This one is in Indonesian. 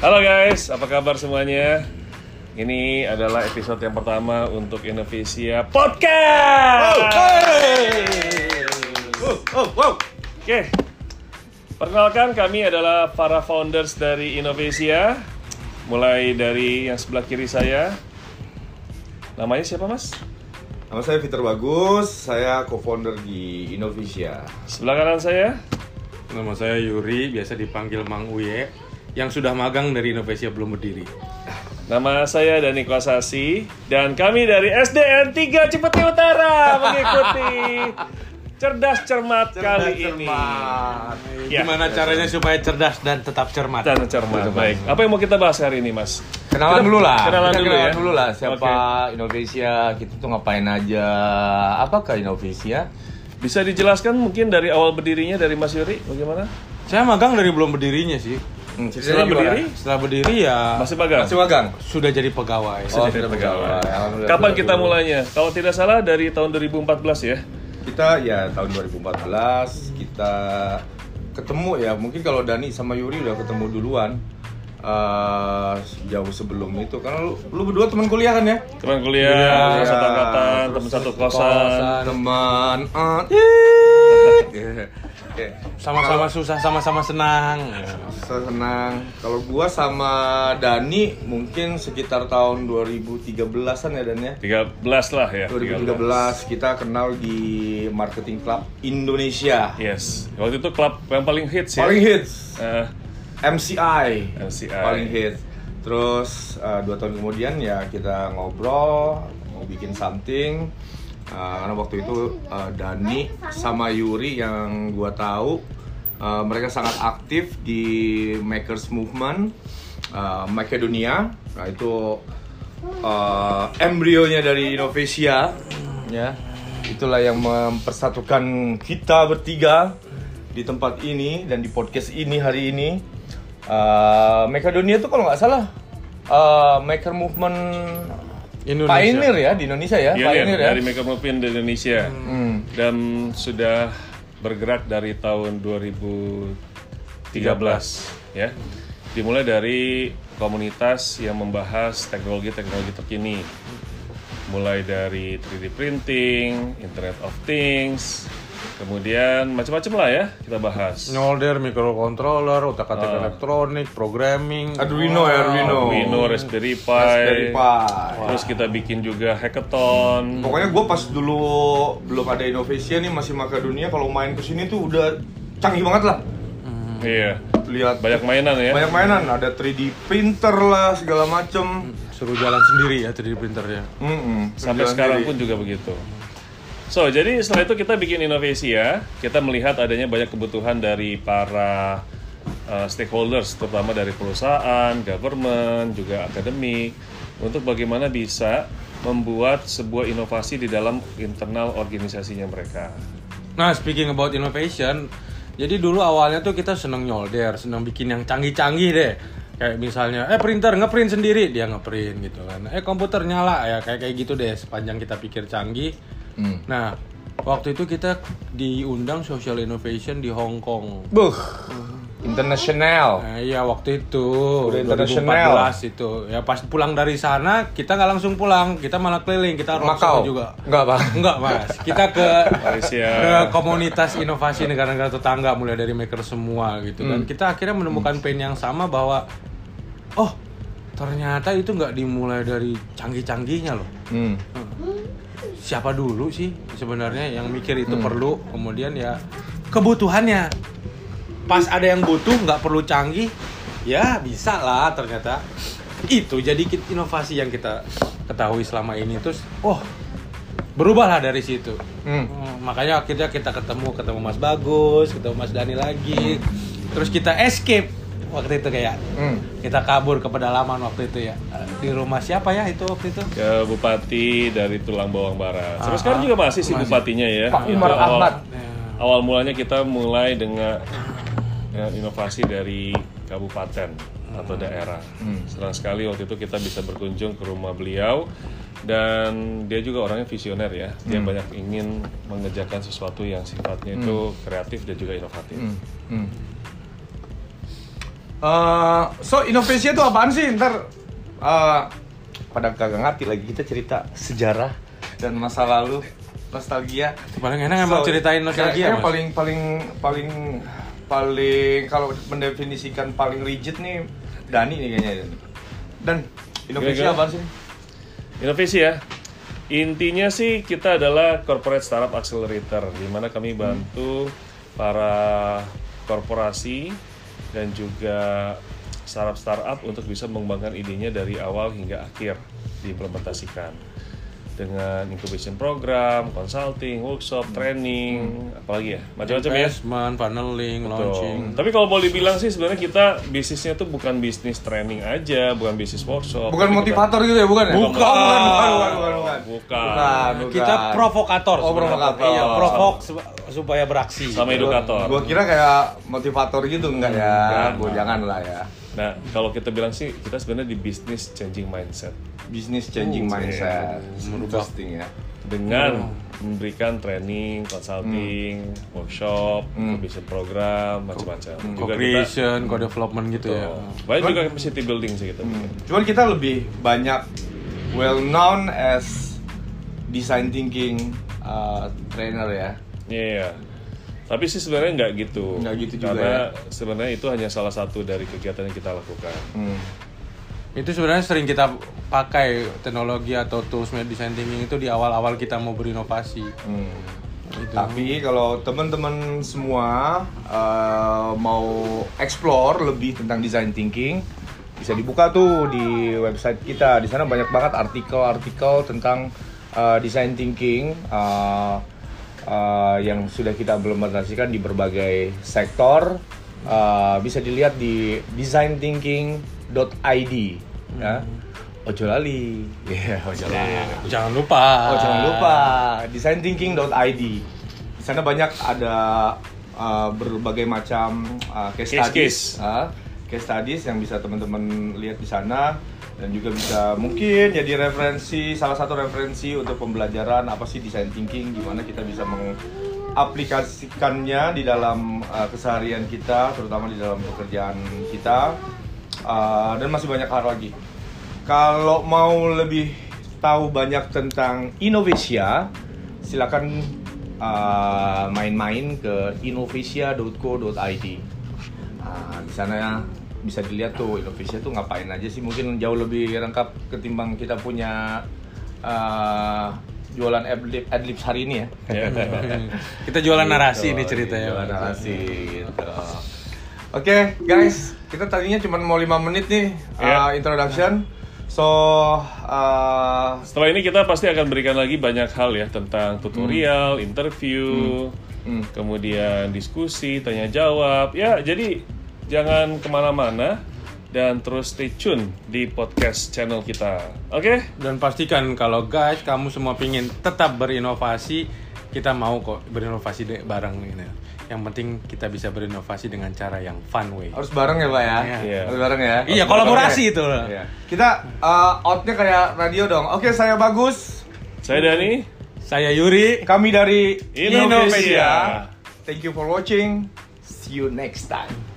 Halo guys, apa kabar semuanya? Ini adalah episode yang pertama untuk Indonesia Podcast. Oh, wow. Oke, perkenalkan kami adalah para founders dari Indonesia. Mulai dari yang sebelah kiri saya. Namanya siapa mas? Nama saya Peter Bagus, saya co-founder di Innovisia. Sebelah kanan saya. Nama saya Yuri, biasa dipanggil Mang Uye, yang sudah magang dari Indonesia belum berdiri. Nama saya Dani Kosasi dan kami dari SDN 3 Cipete Utara mengikuti cerdas cermat kali ini. Ya. Gimana caranya supaya cerdas dan tetap cermat? Dan cermat. Baik. Apa yang mau kita bahas hari ini, Mas? Kenalan Kita- dulu lah. Kenalan Kita dulu kenalan ya. dulu lah siapa Oke. Indonesia, kita tuh ngapain aja. Apakah Indonesia? Bisa dijelaskan mungkin dari awal berdirinya dari Mas Yuri bagaimana? Saya magang dari belum berdirinya sih. Hmm, Setelah berdiri Setelah berdiri ya masih magang. Masih magang? sudah jadi pegawai. Oh, Jadi sudah pegawai. pegawai. Kapan sudah kita mulainya? Kalau tidak salah dari tahun 2014 ya. Kita ya tahun 2014 kita ketemu ya. Mungkin kalau Dani sama Yuri udah ketemu duluan. Eh, jauh sebelum itu karena lu, lu berdua teman kuliah kan ya Teman kuliah, Iya, satu angkatan, terus teman satu kosan. teman Iya. Oke. Sama-sama susah, sama-sama senang. Saya senang. Kalau gua sama Dani mungkin sekitar tahun 2013-an ya Dan ya. 13 lah ya. 2013 kita kenal di Marketing Club Indonesia. Yes. Waktu itu klub yang paling hits ya. Paling hits Eh, MCI. MCI. Paling hits. Terus uh, dua tahun kemudian ya kita ngobrol mau bikin something. Uh, karena waktu itu uh, Dani sama Yuri yang gua tahu uh, mereka sangat aktif di Makers Movement uh, Makedonia. Nah itu uh, embrionya dari Indonesia ya. Itulah yang mempersatukan kita bertiga di tempat ini dan di podcast ini hari ini. Uh, Makedonia itu kalau nggak salah uh, Maker Movement Indonesia. pioneer ya di Indonesia ya, Pioneer pioneer ya. dari Maker Movement di Indonesia. Hmm. Dan sudah bergerak dari tahun 2013 ya. Dimulai dari komunitas yang membahas teknologi-teknologi terkini. Mulai dari 3D printing, Internet of Things, kemudian macam-macam lah ya kita bahas. Nyolder, microcontroller, otak-atik elektronik, programming. Arduino ya Arduino. Arduino, Raspberry Pi, Raspberry Pi. terus kita bikin juga hackathon. Pokoknya gue pas dulu belum ada Indonesia nih masih Makedonia kalau main ke sini tuh udah canggih banget lah. Iya, Lihat banyak mainan ya. banyak mainan, ada 3D printer lah segala macem. Suruh jalan sendiri ya 3D printernya. Mm-mm, Sampai jalan sekarang sendiri. pun juga begitu. So, jadi setelah itu kita bikin inovasi ya. Kita melihat adanya banyak kebutuhan dari para uh, stakeholders, terutama dari perusahaan, government, juga akademik, untuk bagaimana bisa membuat sebuah inovasi di dalam internal organisasinya mereka. Nah, speaking about innovation, jadi dulu awalnya tuh kita seneng nyolder, seneng bikin yang canggih-canggih deh. Kayak misalnya, eh printer ngeprint sendiri, dia ngeprint gitu kan. Eh komputer nyala, ya kayak kayak gitu deh. Sepanjang kita pikir canggih. Hmm. Nah, waktu itu kita diundang social innovation di Hong Kong. Buh, International. Nah, iya waktu itu Udah internasional. 2014 itu. Ya pas pulang dari sana kita nggak langsung pulang, kita malah keliling, kita Macau juga. Enggak, Pak. Enggak mas, kita ke Malaysia. ke komunitas inovasi negara-negara tetangga mulai dari maker semua gitu kan. Kita akhirnya menemukan pain yang sama bahwa oh ternyata itu nggak dimulai dari canggih-canggihnya loh. Hmm. Siapa dulu sih sebenarnya yang mikir itu perlu, kemudian ya kebutuhannya. Pas ada yang butuh nggak perlu canggih, ya bisa lah ternyata. Itu jadi inovasi yang kita ketahui selama ini terus, oh berubahlah dari situ. Hmm. Hmm, makanya akhirnya kita ketemu ketemu Mas Bagus, ketemu Mas Dani lagi. Terus kita escape waktu itu kayak Hmm. kita kabur ke pedalaman waktu itu ya. Di rumah siapa ya itu waktu itu? Ke Bupati dari Tulang Bawang Barat. Sampai Ah, sekarang juga masih sih masih. bupatinya ya. Pak Itu Umar awal- Ahmad. Awal mulanya kita mulai dengan dengan inovasi dari kabupaten atau daerah. Senang sekali waktu itu kita bisa berkunjung ke rumah beliau dan dia juga orangnya visioner ya. Dia banyak ingin mengerjakan sesuatu yang sifatnya itu kreatif dan juga inovatif. Hmm. Hmm. Eh, so Indonesia itu apaan sih? Ntar eh, pada kagak ngerti lagi kita cerita sejarah dan masa lalu nostalgia. Paling enak emang ceritain nostalgia, Mas. paling paling paling paling kalau mendefinisikan paling rigid nih Dani nih kayaknya. Dan Gila-gila. apaan sih? Inovasi ya. Intinya sih kita adalah corporate startup accelerator di mana kami bantu para korporasi dan juga startup startup untuk bisa mengembangkan idenya dari awal hingga akhir diimplementasikan dengan incubation program, consulting, workshop, training, apalagi ya macam-macam ya. Investment, funneling, launching. Betul. Tapi kalau boleh bilang sih sebenarnya kita bisnisnya tuh bukan bisnis training aja, bukan bisnis workshop. Bukan tapi motivator gitu ya, bukan ya? Bukan. Oh, bukan, bukan, bukan, bukan, bukan. Bukan. bukan. Kita provokator. Oh, provokator. Iya, provok su- supaya beraksi. Sama edukator. Gua kira kayak motivator gitu enggak ya? Gua jangan lah ya. Nah, kalau kita bilang sih kita sebenarnya di bisnis changing mindset Business changing Oh, mindset. iya. Interesting ya. dengan memberikan training, consulting, workshop, Hmm. incubation program, macam-macam. Juga kita Co-creation, co-development gitu ya. banyak juga capacity building sih kita bikin. Cuman kita lebih banyak well known as design thinking uh, trainer ya. Iya. Tapi sih sebenarnya nggak gitu. Nggak gitu juga Karena ya. sebenarnya itu hanya salah satu dari kegiatan yang kita lakukan. Hmm. Itu sebenarnya sering kita pakai teknologi atau tools design thinking itu di awal-awal kita mau berinovasi. Hmm. Gitu. Tapi kalau teman-teman semua uh, mau explore lebih tentang design thinking, bisa dibuka tuh di website kita. Di sana banyak banget artikel-artikel tentang uh, design thinking uh, uh, yang sudah kita implementasikan di berbagai sektor. Uh, bisa dilihat di designthinking.id ya. Ojo lali. Iya, ojo lali. Jangan lupa. Oh jangan lupa designthinking.id. Di sana banyak ada uh, berbagai macam uh, case, Case-case. studies, uh, case studies yang bisa teman-teman lihat di sana dan juga bisa mungkin jadi referensi salah satu referensi untuk pembelajaran apa sih design thinking, gimana kita bisa mengaplikasikannya di dalam uh, keseharian kita, terutama di dalam pekerjaan kita Uh, dan masih banyak hal lagi. Kalau mau lebih tahu banyak tentang Indonesia, silakan uh, main-main ke innovasia.co.id. Nah, di sana bisa dilihat tuh Indonesia tuh ngapain aja sih mungkin jauh lebih lengkap ketimbang kita punya uh, jualan adlib adlibs hari ini ya. Kita jualan narasi Gitu, ini ceritanya. jualan narasi gitu. Oke guys, kita tadinya cuma mau 5 menit nih uh, Ya. introduction. So uh, Setelah ini kita pasti akan berikan lagi banyak hal ya tentang tutorial, interview, Hmm. kemudian diskusi, tanya jawab. Ya, jadi jangan ke mana-mana dan terus stay tune di podcast channel kita. Oke? Dan pastikan kalau guys kamu semua pingin tetap berinovasi, kita mau kok berinovasi de- bareng ini. Yang penting kita bisa berinovasi dengan cara yang fun way. harus bareng ya pak ya, Iya. harus bareng ya. Iya, kolaborasi itu. Iya. Kita uh, outnya kayak radio dong. Oke, saya bagus. Saya Dani. Saya Yuri. Kami dari. Indonesia. Thank you for watching. See you next time.